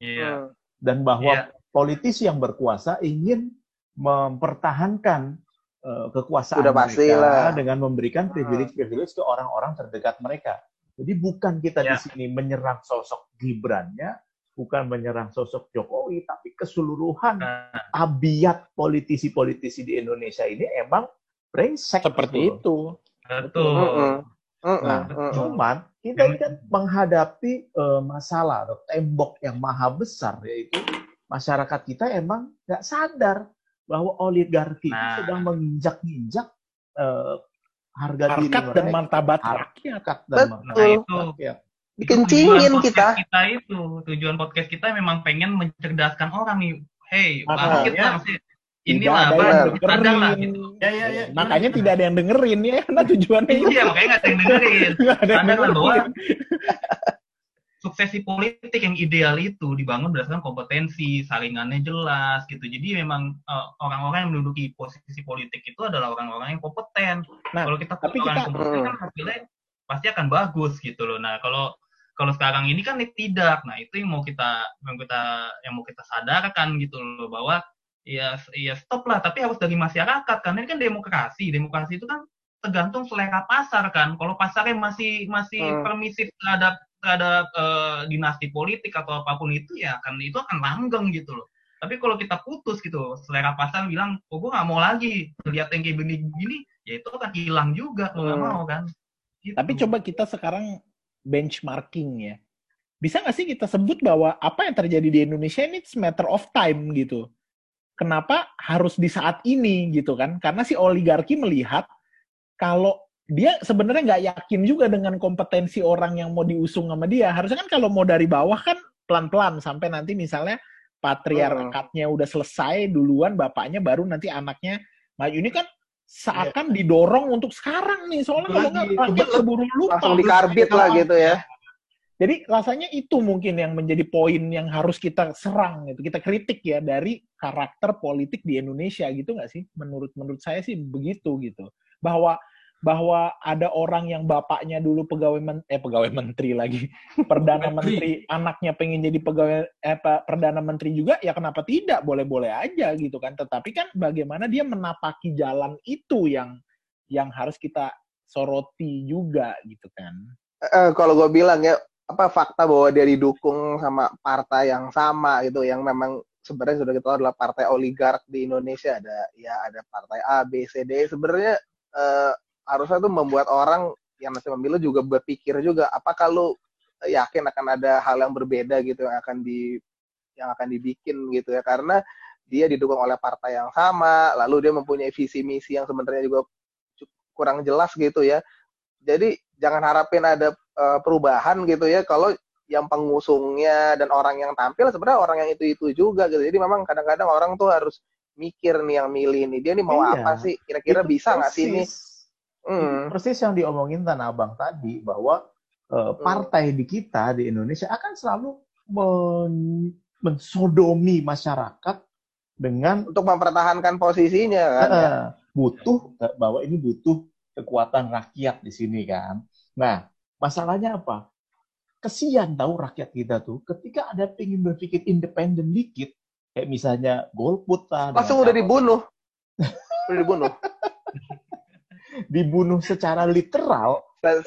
Iya. Yeah. Dan bahwa yeah. politisi yang berkuasa ingin mempertahankan uh, kekuasaan Udah pasti mereka lah. dengan memberikan privilege-privilege ke orang-orang terdekat mereka. Jadi bukan kita ya. di sini menyerang sosok Gibrannya, bukan menyerang sosok Jokowi, tapi keseluruhan nah. abiat politisi-politisi di Indonesia ini emang brengsek. Seperti itu. Betul. Nah, cuman kita ini kan menghadapi uh, masalah atau tembok yang maha besar yaitu masyarakat kita emang nggak sadar bahwa oligarki nah. sedang menginjak-injak uh, harga harkat diri mereka, dan martabat rakyat dan Betul. itu rakyat. dikencingin kita kita itu tujuan podcast kita memang pengen mencerdaskan orang nih hey bangkit lah inilah apa ada lah gitu. Ya, ya, ya. Makanya tidak ada yang dengerin ya, karena tujuannya Iya, makanya nggak ada yang dengerin. Sadar bahwa suksesi politik yang ideal itu dibangun berdasarkan kompetensi, saringannya jelas gitu. Jadi memang uh, orang-orang yang menduduki posisi politik itu adalah orang-orang yang kompeten. Nah, kalau kita tapi orang kita, kompeten kan hasilnya pasti akan bagus gitu loh. Nah, kalau kalau sekarang ini kan tidak. Nah, itu yang mau kita yang kita yang mau kita sadarkan gitu loh bahwa ya ya stop lah tapi harus dari masyarakat karena ini kan demokrasi demokrasi itu kan tergantung selera pasar kan kalau pasarnya masih masih hmm. permisif terhadap terhadap uh, dinasti politik atau apa pun itu ya kan itu akan langgeng gitu loh tapi kalau kita putus gitu selera pasar bilang oh gue nggak mau lagi lihat yang kayak begini-begini ya itu akan hilang juga hmm. nggak mau kan gitu. tapi coba kita sekarang benchmarking ya bisa nggak sih kita sebut bahwa apa yang terjadi di Indonesia ini it's matter of time gitu kenapa harus di saat ini gitu kan? Karena si oligarki melihat kalau dia sebenarnya nggak yakin juga dengan kompetensi orang yang mau diusung sama dia. Harusnya kan kalau mau dari bawah kan pelan-pelan sampai nanti misalnya patriarkatnya udah selesai duluan, bapaknya baru nanti anaknya maju. Ini kan seakan iya. didorong untuk sekarang nih soalnya kalau nggak rakyat keburu lupa langsung dikarbit lah gitu ya jadi rasanya itu mungkin yang menjadi poin yang harus kita serang gitu, kita kritik ya dari karakter politik di Indonesia gitu nggak sih? Menurut menurut saya sih begitu gitu. Bahwa bahwa ada orang yang bapaknya dulu pegawai men eh pegawai menteri lagi. Perdana menteri. anaknya pengen jadi pegawai eh perdana menteri juga ya kenapa tidak? Boleh-boleh aja gitu kan. Tetapi kan bagaimana dia menapaki jalan itu yang yang harus kita soroti juga gitu kan. Uh, kalau gue bilang ya apa fakta bahwa dia didukung sama partai yang sama gitu yang memang sebenarnya sudah kita tahu adalah partai oligark di Indonesia. Ada ya ada partai A B C D. Sebenarnya eh, harusnya tuh membuat orang yang nanti memilih juga berpikir juga apa kalau yakin akan ada hal yang berbeda gitu yang akan di yang akan dibikin gitu ya? Karena dia didukung oleh partai yang sama lalu dia mempunyai visi misi yang sebenarnya juga kurang jelas gitu ya. Jadi jangan harapin ada uh, perubahan gitu ya. Kalau yang pengusungnya dan orang yang tampil sebenarnya orang yang itu itu juga gitu. Jadi memang kadang-kadang orang tuh harus mikir nih yang milih nih. Dia nih mau iya. apa sih? Kira-kira bisa nggak sih ini hmm. persis yang diomongin tanah abang tadi bahwa uh, partai hmm. di kita di Indonesia akan selalu men mensodomi masyarakat dengan untuk mempertahankan posisinya kan uh, ya? butuh bahwa ini butuh kekuatan rakyat di sini kan nah Masalahnya apa? Kesian tahu rakyat kita tuh ketika ada pengen berpikir independen dikit, kayak misalnya golput lah. Langsung udah dibunuh. udah dibunuh. dibunuh secara literal dan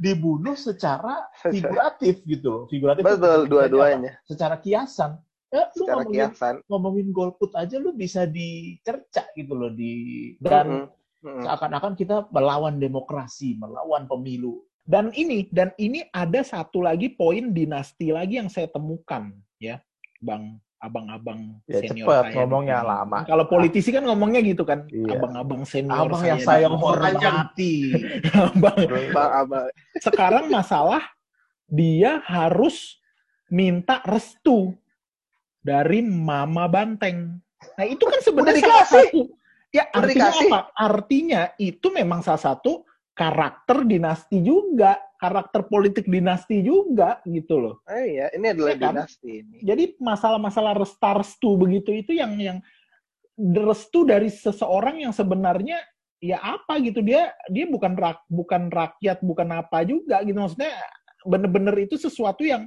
dibunuh secara figuratif gitu Figuratif Betul, dua-duanya. Secara kiasan. Ya, lu secara ngomongin, kiasan. ngomongin golput aja lu bisa dicerca gitu loh di dan mm -hmm. seakan-akan kita melawan demokrasi, melawan pemilu. Dan ini dan ini ada satu lagi poin dinasti lagi yang saya temukan ya, Bang abang-abang ya, senior cepet, saya. ngomongnya lama. Kalau politisi kan ngomongnya gitu kan, iya. abang-abang senior abang saya yang saya hormati. abang, abang, abang. Sekarang masalah dia harus minta restu dari Mama Banteng. Nah itu kan sebenarnya salah satu. Ya artinya apa? Artinya itu memang salah satu karakter dinasti juga, karakter politik dinasti juga gitu loh. Eh iya, ini adalah ya kan? dinasti ini. Jadi masalah-masalah restu begitu itu yang yang restu dari seseorang yang sebenarnya ya apa gitu dia dia bukan rak, bukan rakyat bukan apa juga gitu maksudnya bener-bener itu sesuatu yang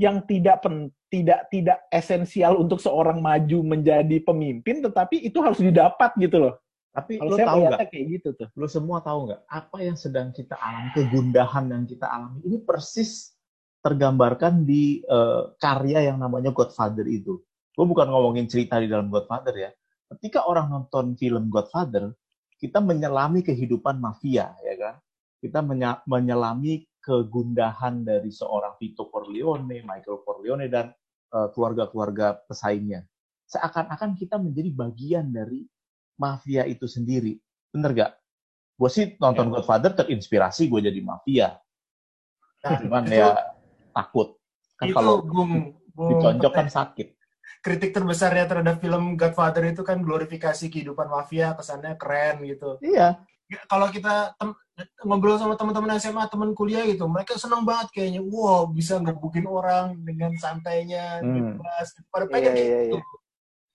yang tidak pen, tidak tidak esensial untuk seorang maju menjadi pemimpin tetapi itu harus didapat gitu loh tapi Kalau lo tahu nggak? Kayak gitu tuh. Lo semua tahu nggak apa yang sedang kita alami, kegundahan yang kita alami ini persis tergambarkan di uh, karya yang namanya Godfather itu. Gue bukan ngomongin cerita di dalam Godfather ya. Ketika orang nonton film Godfather, kita menyelami kehidupan mafia, ya kan? Kita menyelami kegundahan dari seorang Vito Corleone, Michael Corleone dan uh, keluarga-keluarga pesaingnya. Seakan-akan kita menjadi bagian dari mafia itu sendiri. Bener gak? Gue sih nonton ya. Godfather terinspirasi gue jadi mafia. Nah, Cuman itu, ya takut. Kan itu kalau bung, bung, diconjok kan sakit. Kritik terbesarnya terhadap film Godfather itu kan glorifikasi kehidupan mafia, kesannya keren gitu. Iya. Kalau kita ngobrol sama teman-teman SMA, teman kuliah gitu, mereka senang banget kayaknya, wow bisa ngebukin orang dengan santainya, hmm. bebas, pada pengen iya, iya, gitu. Iya.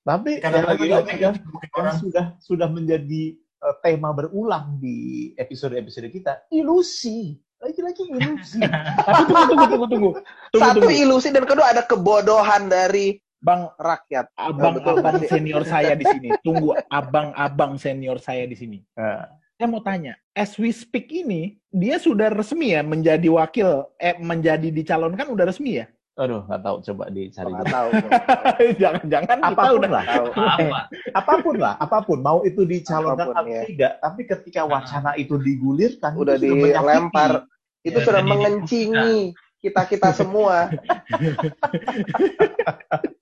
Tapi Karena ya, lagi-lagi kan, orang. sudah sudah menjadi uh, tema berulang di episode-episode kita, ilusi. Lagi-lagi ilusi. Tapi tunggu, tunggu, tunggu, tunggu. tunggu Satu tunggu. ilusi dan kedua ada kebodohan dari Bang rakyat. abang-abang senior saya di sini. Tunggu, abang-abang senior saya di sini. Nah, Saya mau tanya, as we speak ini, dia sudah resmi ya menjadi wakil, eh menjadi dicalonkan udah resmi ya? Aduh, nggak tahu. Coba dicari. Nggak tahu. Jangan-jangan kita Apa pun udah lah. tahu. Apa? apa pun lah, apa pun. Mau itu dicalonkan Apa pun, atau ya. tidak. Tapi ketika wacana itu digulirkan, Udah itu sudah menyakiti. dilempar. Itu Ya, sudah mengencingi kita-kita semua.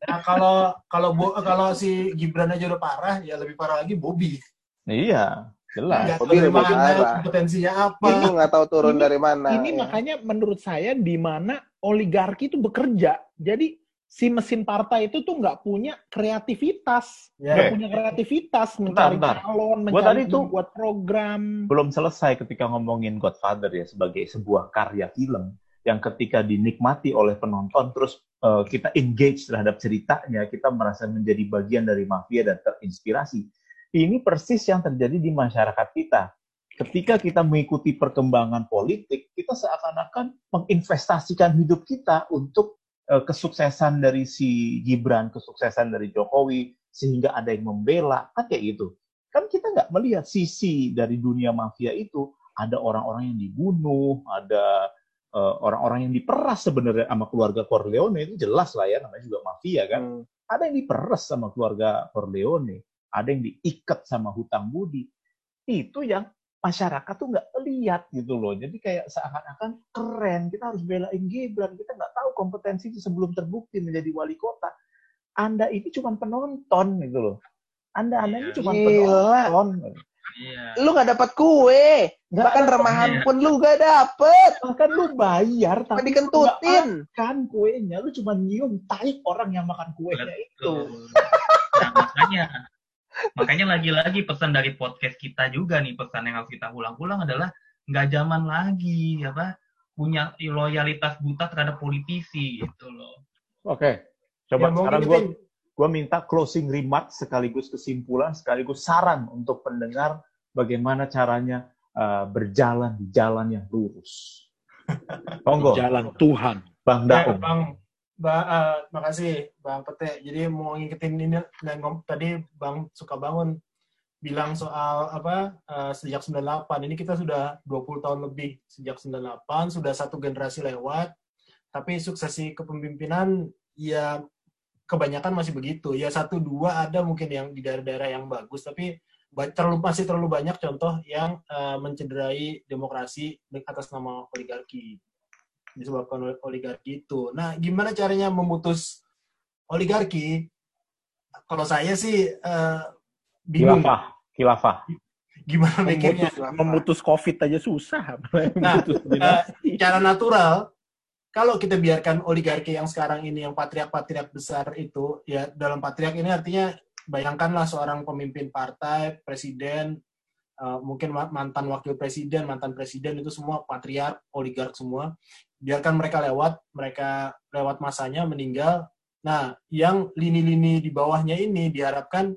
Nah, kalau kalau Bo- kalau si Gibran aja udah parah, ya lebih parah lagi Bobby. Iya, jelas. Tahu Bobby dari mana, parah. kompetensinya apa. Itu nggak tahu turun Ini- dari mana. Ini ya. makanya menurut saya di mana oligarki itu bekerja. Jadi si mesin partai itu tuh nggak punya kreativitas, Ya. nggak punya kreativitas mencari bentar. calon, Gua mencari tadi tuh- membuat program. belum selesai ketika ngomongin Godfather ya sebagai sebuah karya film yang ketika dinikmati oleh penonton terus eh, kita engage terhadap ceritanya kita merasa menjadi bagian dari mafia dan terinspirasi ini persis yang terjadi di masyarakat kita ketika kita mengikuti perkembangan politik kita seakan-akan menginvestasikan hidup kita untuk eh, kesuksesan dari si Gibran kesuksesan dari Jokowi sehingga ada yang membela kan kayak gitu kan kita nggak melihat sisi dari dunia mafia itu ada orang-orang yang dibunuh, ada eh, orang-orang yang diperas sebenarnya sama keluarga Corleone itu jelas lah ya namanya juga mafia kan. Hmm. Ada yang diperas sama keluarga Corleone, ada yang diikat sama hutang budi. Itu yang masyarakat tuh nggak lihat gitu loh. Jadi kayak seakan-akan keren, kita harus belain Gibran, kita nggak tahu kompetensi itu sebelum terbukti menjadi wali kota. Anda ini cuma penonton gitu loh. Anda Anda ini Iya. cuma Gila. penonton. Iya. Lu nggak dapat kue. Nggak Bahkan ada remahan iya. pun lu gak dapet. bahkan lu bayar tapi dikentutin. kan kuenya lu cuma nyium tai orang yang makan kuenya itu Betul. Nah, makanya makanya lagi-lagi pesan dari podcast kita juga nih pesan yang harus kita ulang-ulang adalah nggak zaman lagi apa punya loyalitas buta terhadap politisi gitu loh. oke coba Ya, sekarang gua gua minta closing remark sekaligus kesimpulan sekaligus saran untuk pendengar bagaimana caranya uh, berjalan di jalan yang lurus monggo Jalan Tuhan. bang Ya, Daung Bang, ba, eh, makasih Bang Pete. Jadi mau ngikutin ini dan tadi Bang suka bangun bilang soal apa eh, sejak 98 ini kita sudah 20 tahun lebih sejak 98 sudah satu generasi lewat. Tapi suksesi kepemimpinan ya kebanyakan masih begitu. Ya satu dua ada mungkin yang di daerah-daerah yang bagus tapi terlalu masih terlalu banyak contoh yang eh, mencederai demokrasi atas nama oligarki disebabkan oleh oligarki itu. Nah, gimana caranya memutus oligarki? Kalau saya sih eh, bingung khilafah khilafah gimana mikirnya. Memutus, memutus COVID aja susah. Nah, Memutus Eh, cara natural, kalau kita biarkan oligarki yang sekarang ini, yang patriark-patriark besar itu, ya dalam patriark ini artinya bayangkanlah seorang pemimpin partai, presiden, eh, mungkin ma- mantan wakil presiden, mantan presiden itu semua patriark, oligark semua. Biarkan mereka lewat, mereka lewat masanya meninggal. Nah, yang lini-lini di bawahnya ini diharapkan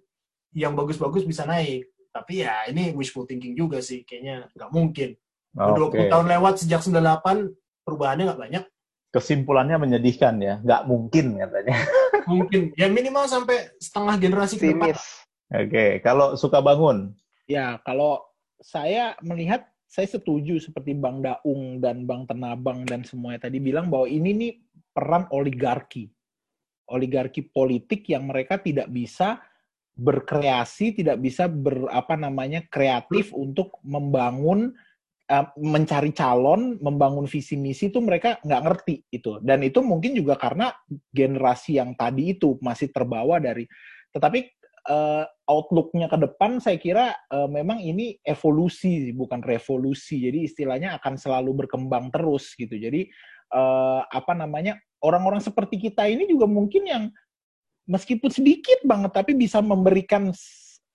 yang bagus-bagus bisa naik. Tapi ya ini wishful thinking juga sih, kayaknya nggak mungkin. Udah 20 oke tahun lewat sejak 98, perubahannya nggak banyak. kesimpulannya menyedihkan ya nggak mungkin katanya Mungkin. Ya minimal sampai setengah generasi ke depan. Oke kalau suka bangun Ya, kalau saya melihat, saya setuju seperti Bang Daung dan Bang Tenabang dan semuanya tadi bilang bahwa ini nih peran oligarki. Oligarki politik yang mereka tidak bisa berkreasi, tidak bisa ber apa namanya kreatif untuk membangun uh, mencari calon, membangun visi misi itu mereka nggak ngerti itu. Dan itu mungkin juga karena generasi yang tadi itu masih terbawa dari. Tetapi uh, outlooknya ke depan saya kira uh, memang ini evolusi bukan revolusi. Jadi istilahnya akan selalu berkembang terus gitu. Jadi uh, apa namanya orang-orang seperti kita ini juga mungkin yang meskipun sedikit banget tapi bisa memberikan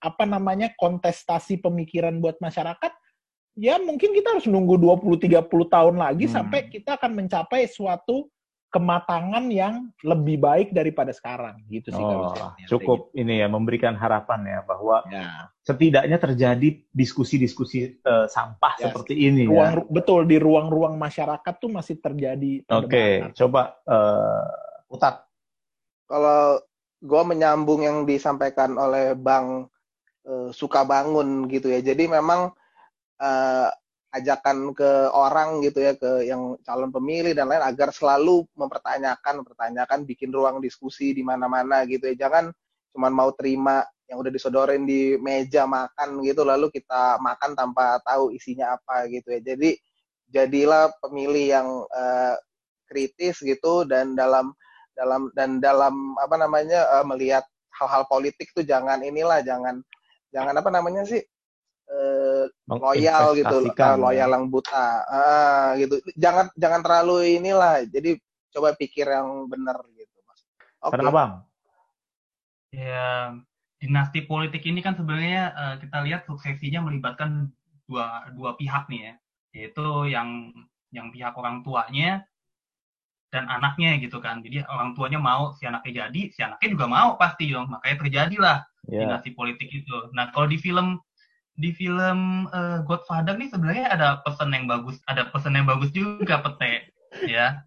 apa namanya kontestasi pemikiran buat masyarakat ya mungkin kita harus nunggu 20 30 tahun lagi hmm. sampai kita akan mencapai suatu kematangan yang lebih baik daripada sekarang gitu sih oh, cukup gitu. ini ya memberikan harapan ya bahwa ya. setidaknya terjadi diskusi-diskusi uh, sampah ya, seperti ini ruang, ya. betul di ruang-ruang masyarakat tuh masih terjadi oke okay, coba uh, utat kalau gue menyambung yang disampaikan oleh bang uh, suka bangun gitu ya. Jadi memang uh, ajakan ke orang gitu ya ke yang calon pemilih dan lain agar selalu mempertanyakan mempertanyakan bikin ruang diskusi di mana-mana gitu ya. Jangan cuma mau terima yang udah disodorin di meja makan gitu lalu kita makan tanpa tahu isinya apa gitu ya. Jadi jadilah pemilih yang uh, kritis gitu dan dalam dalam dan dalam apa namanya uh, melihat hal-hal politik tuh jangan inilah jangan jangan apa namanya sih uh, loyal gitu uh, loyal yang buta uh, gitu. Jangan jangan terlalu inilah. Jadi coba pikir yang benar gitu mas. Oke. Okay. bang. Ya dinasti politik ini kan sebenarnya uh, kita lihat suksesinya melibatkan dua dua pihak nih ya. Yaitu yang yang pihak orang tuanya dan anaknya gitu kan. Jadi orang tuanya mau si anaknya jadi si anaknya juga mau pasti dong. Makanya terjadilah yeah. dinasti politik itu. Nah, kalau di film di film uh, Godfather nih sebenarnya ada pesan yang bagus, ada pesan yang bagus juga pete, ya.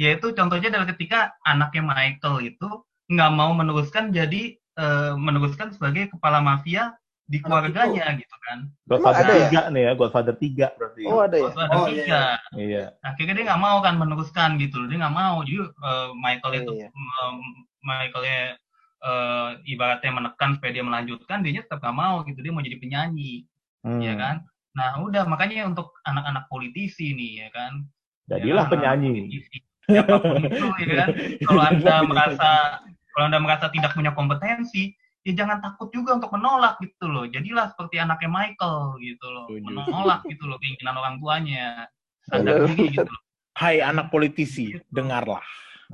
Yaitu contohnya adalah ketika anaknya Michael itu nggak mau meneruskan jadi uh, meneruskan sebagai kepala mafia di keluarganya gitu kan. Godfather ada 3 ya? nih ya, Godfather 3 berarti. Oh ada ya? Godfather oh, 3. Iya. iya. Akhirnya dia nggak mau kan meneruskan gitu Dia nggak mau. Jadi uh, Michael itu iya. uh, Michaelnya uh, ibaratnya menekan supaya dia melanjutkan, dia tetap gak mau gitu, dia mau jadi penyanyi, hmm. ya kan? Nah udah makanya untuk anak-anak politisi nih ya kan, jadilah ya, penyanyi. Politisi, siapa pun itu ya kan, kalau anda merasa kalau anda merasa tidak punya kompetensi, ya jangan takut juga untuk menolak gitu loh. Jadilah seperti anaknya Michael gitu loh, menolak gitu loh keinginan orang tuanya. Sadar diri gitu loh. Hai anak politisi, dengarlah.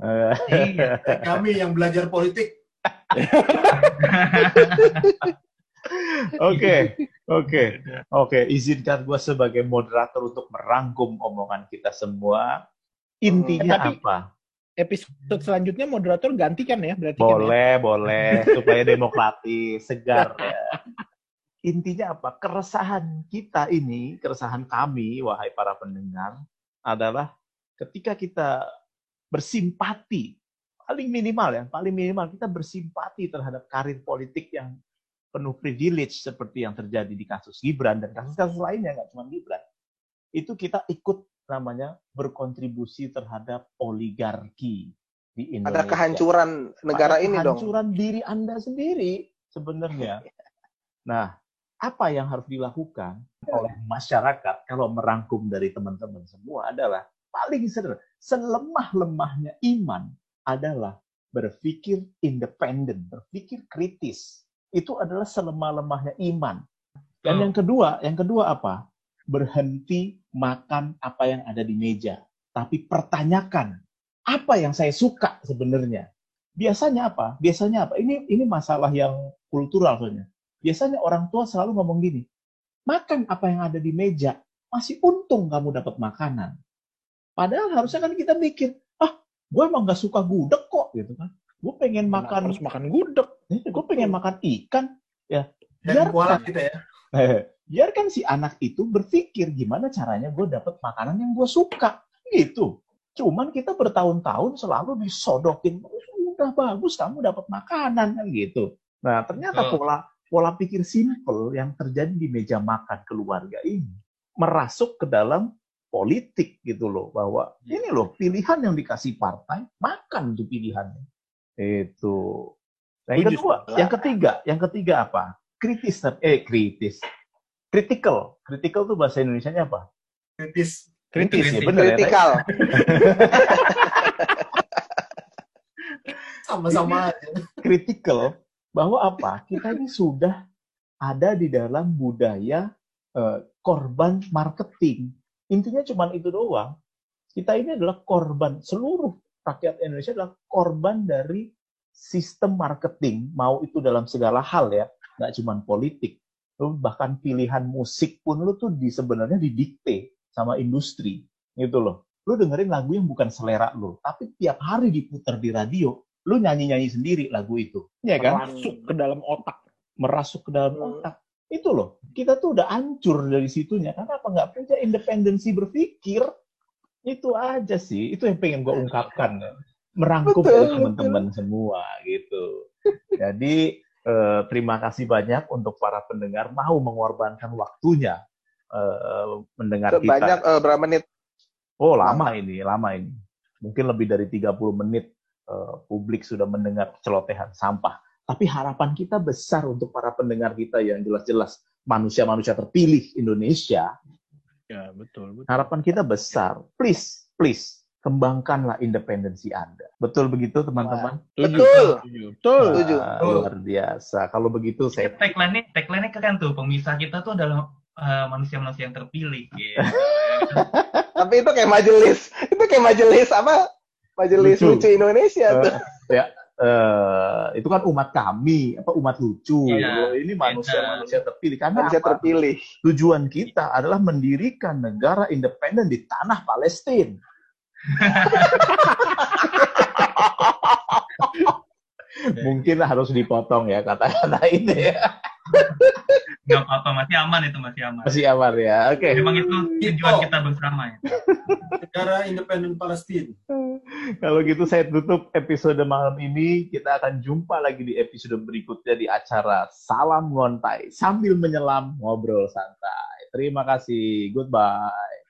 iya. Kami yang belajar politik Oke, oke, oke. Izinkan gue sebagai moderator untuk merangkum omongan kita semua. Intinya hmm, apa? Episode selanjutnya moderator gantikan ya berarti. Boleh, kan ya? boleh. Supaya demokratis, segar ya. Intinya apa? Keresahan kita ini, keresahan kami, wahai para pendengar, adalah ketika kita bersimpati paling minimal ya, paling minimal kita bersimpati terhadap karir politik yang penuh privilege seperti yang terjadi di kasus Gibran dan kasus-kasus lainnya nggak cuma Gibran. Itu kita ikut namanya berkontribusi terhadap oligarki di Indonesia. Ada kehancuran negara Ada ini dong. Kehancuran diri Anda sendiri sebenarnya. Nah, apa yang harus dilakukan oleh masyarakat kalau merangkum dari teman-teman semua adalah paling sederhana, selemah-lemahnya iman adalah berpikir independen, berpikir kritis. Itu adalah selemah-lemahnya iman. Dan yang kedua, yang kedua apa? Berhenti makan apa yang ada di meja, tapi pertanyakan apa yang saya suka sebenarnya. Biasanya apa? Biasanya apa? Ini ini masalah yang kultural soalnya. Biasanya orang tua selalu ngomong gini, makan apa yang ada di meja, masih untung kamu dapat makanan. Padahal harusnya kan kita mikir, gue emang gak suka gudeg kok gitu kan. Gue pengen Kenapa makan harus makan gudeg. Eh, gue pengen makan ikan. Ya biarkan. gitu ya. Eh, biarkan si anak itu berpikir gimana caranya gue dapet makanan yang gue suka gitu. Cuman kita bertahun-tahun selalu disodokin udah bagus kamu dapat makanan kan gitu. Nah ternyata pola pola pikir simple yang terjadi di meja makan keluarga ini merasuk ke dalam politik gitu loh bahwa iya. ini loh pilihan yang dikasih partai makan tuh pilihannya itu nah, yang kedua yang ketiga yang ketiga apa kritis eh kritis critical. Critical tuh bahasa Indonesia-nya apa? Kritis. Kritis, ya, Kritis. bener ya. Tay? Kritikal. Sama-sama aja. Critical bahwa apa? Kita ini sudah ada di dalam budaya eh, korban marketing. Intinya cuma itu doang. Kita ini adalah korban seluruh rakyat Indonesia adalah korban dari sistem marketing, mau itu dalam segala hal ya, nggak cuma politik. Lu bahkan pilihan musik pun lu tuh di sebenarnya didikte sama industri, gitu loh. Lu dengerin lagu yang bukan selera lu, tapi tiap hari diputar di radio, lu nyanyi-nyanyi sendiri lagu itu, ya kan? Masuk ke dalam otak. Merasuk ke dalam Hmm. otak. Itu loh, kita tuh udah hancur dari situnya. Karena apa? Nggak punya independensi berpikir. Itu aja sih. Itu yang pengen gue ungkapkan. Merangkum Betul, betul. teman-teman semua gitu. Jadi eh, terima kasih banyak untuk para pendengar mau mengorbankan waktunya eh, mendengar Sebanyak kita. eh, berapa menit? Oh lama ini, lama ini. Mungkin lebih dari 30 menit eh, publik sudah mendengar celotehan sampah. Tapi harapan kita besar untuk para pendengar kita yang jelas-jelas manusia-manusia terpilih Indonesia. Ya, betul, betul. Harapan kita besar. Please, please, kembangkanlah independensi Anda. Betul begitu teman-teman? Betul. Betul. Setuju. Wah, luar biasa. Kalau begitu saya Tagline-nya, tagline-nya keren tuh. Pemisah kita tuh adalah eh, manusia-manusia yang terpilih. Gitu. Tapi itu kayak majelis, itu kayak majelis apa? Majelis Lucu. lucu, Indonesia tuh. Eh, ya eh, itu kan umat kami apa umat lucu Iya, Kalau ini manusia-manusia terpilih. Karena Manusia apa? terpilih. tujuan kita adalah mendirikan negara independen di tanah Palestina. Mungkin harus dipotong ya kata-kata ini. ya Nggak apa-apa, masih aman itu, masih aman. masih aman ya oke Memang itu tujuan kita bersama ya. Negara independen Palestina. Kalau gitu saya tutup episode malam ini. Kita akan jumpa lagi di episode berikutnya di acara Salam Ngontai sambil menyelam ngobrol santai. Terima kasih. Goodbye.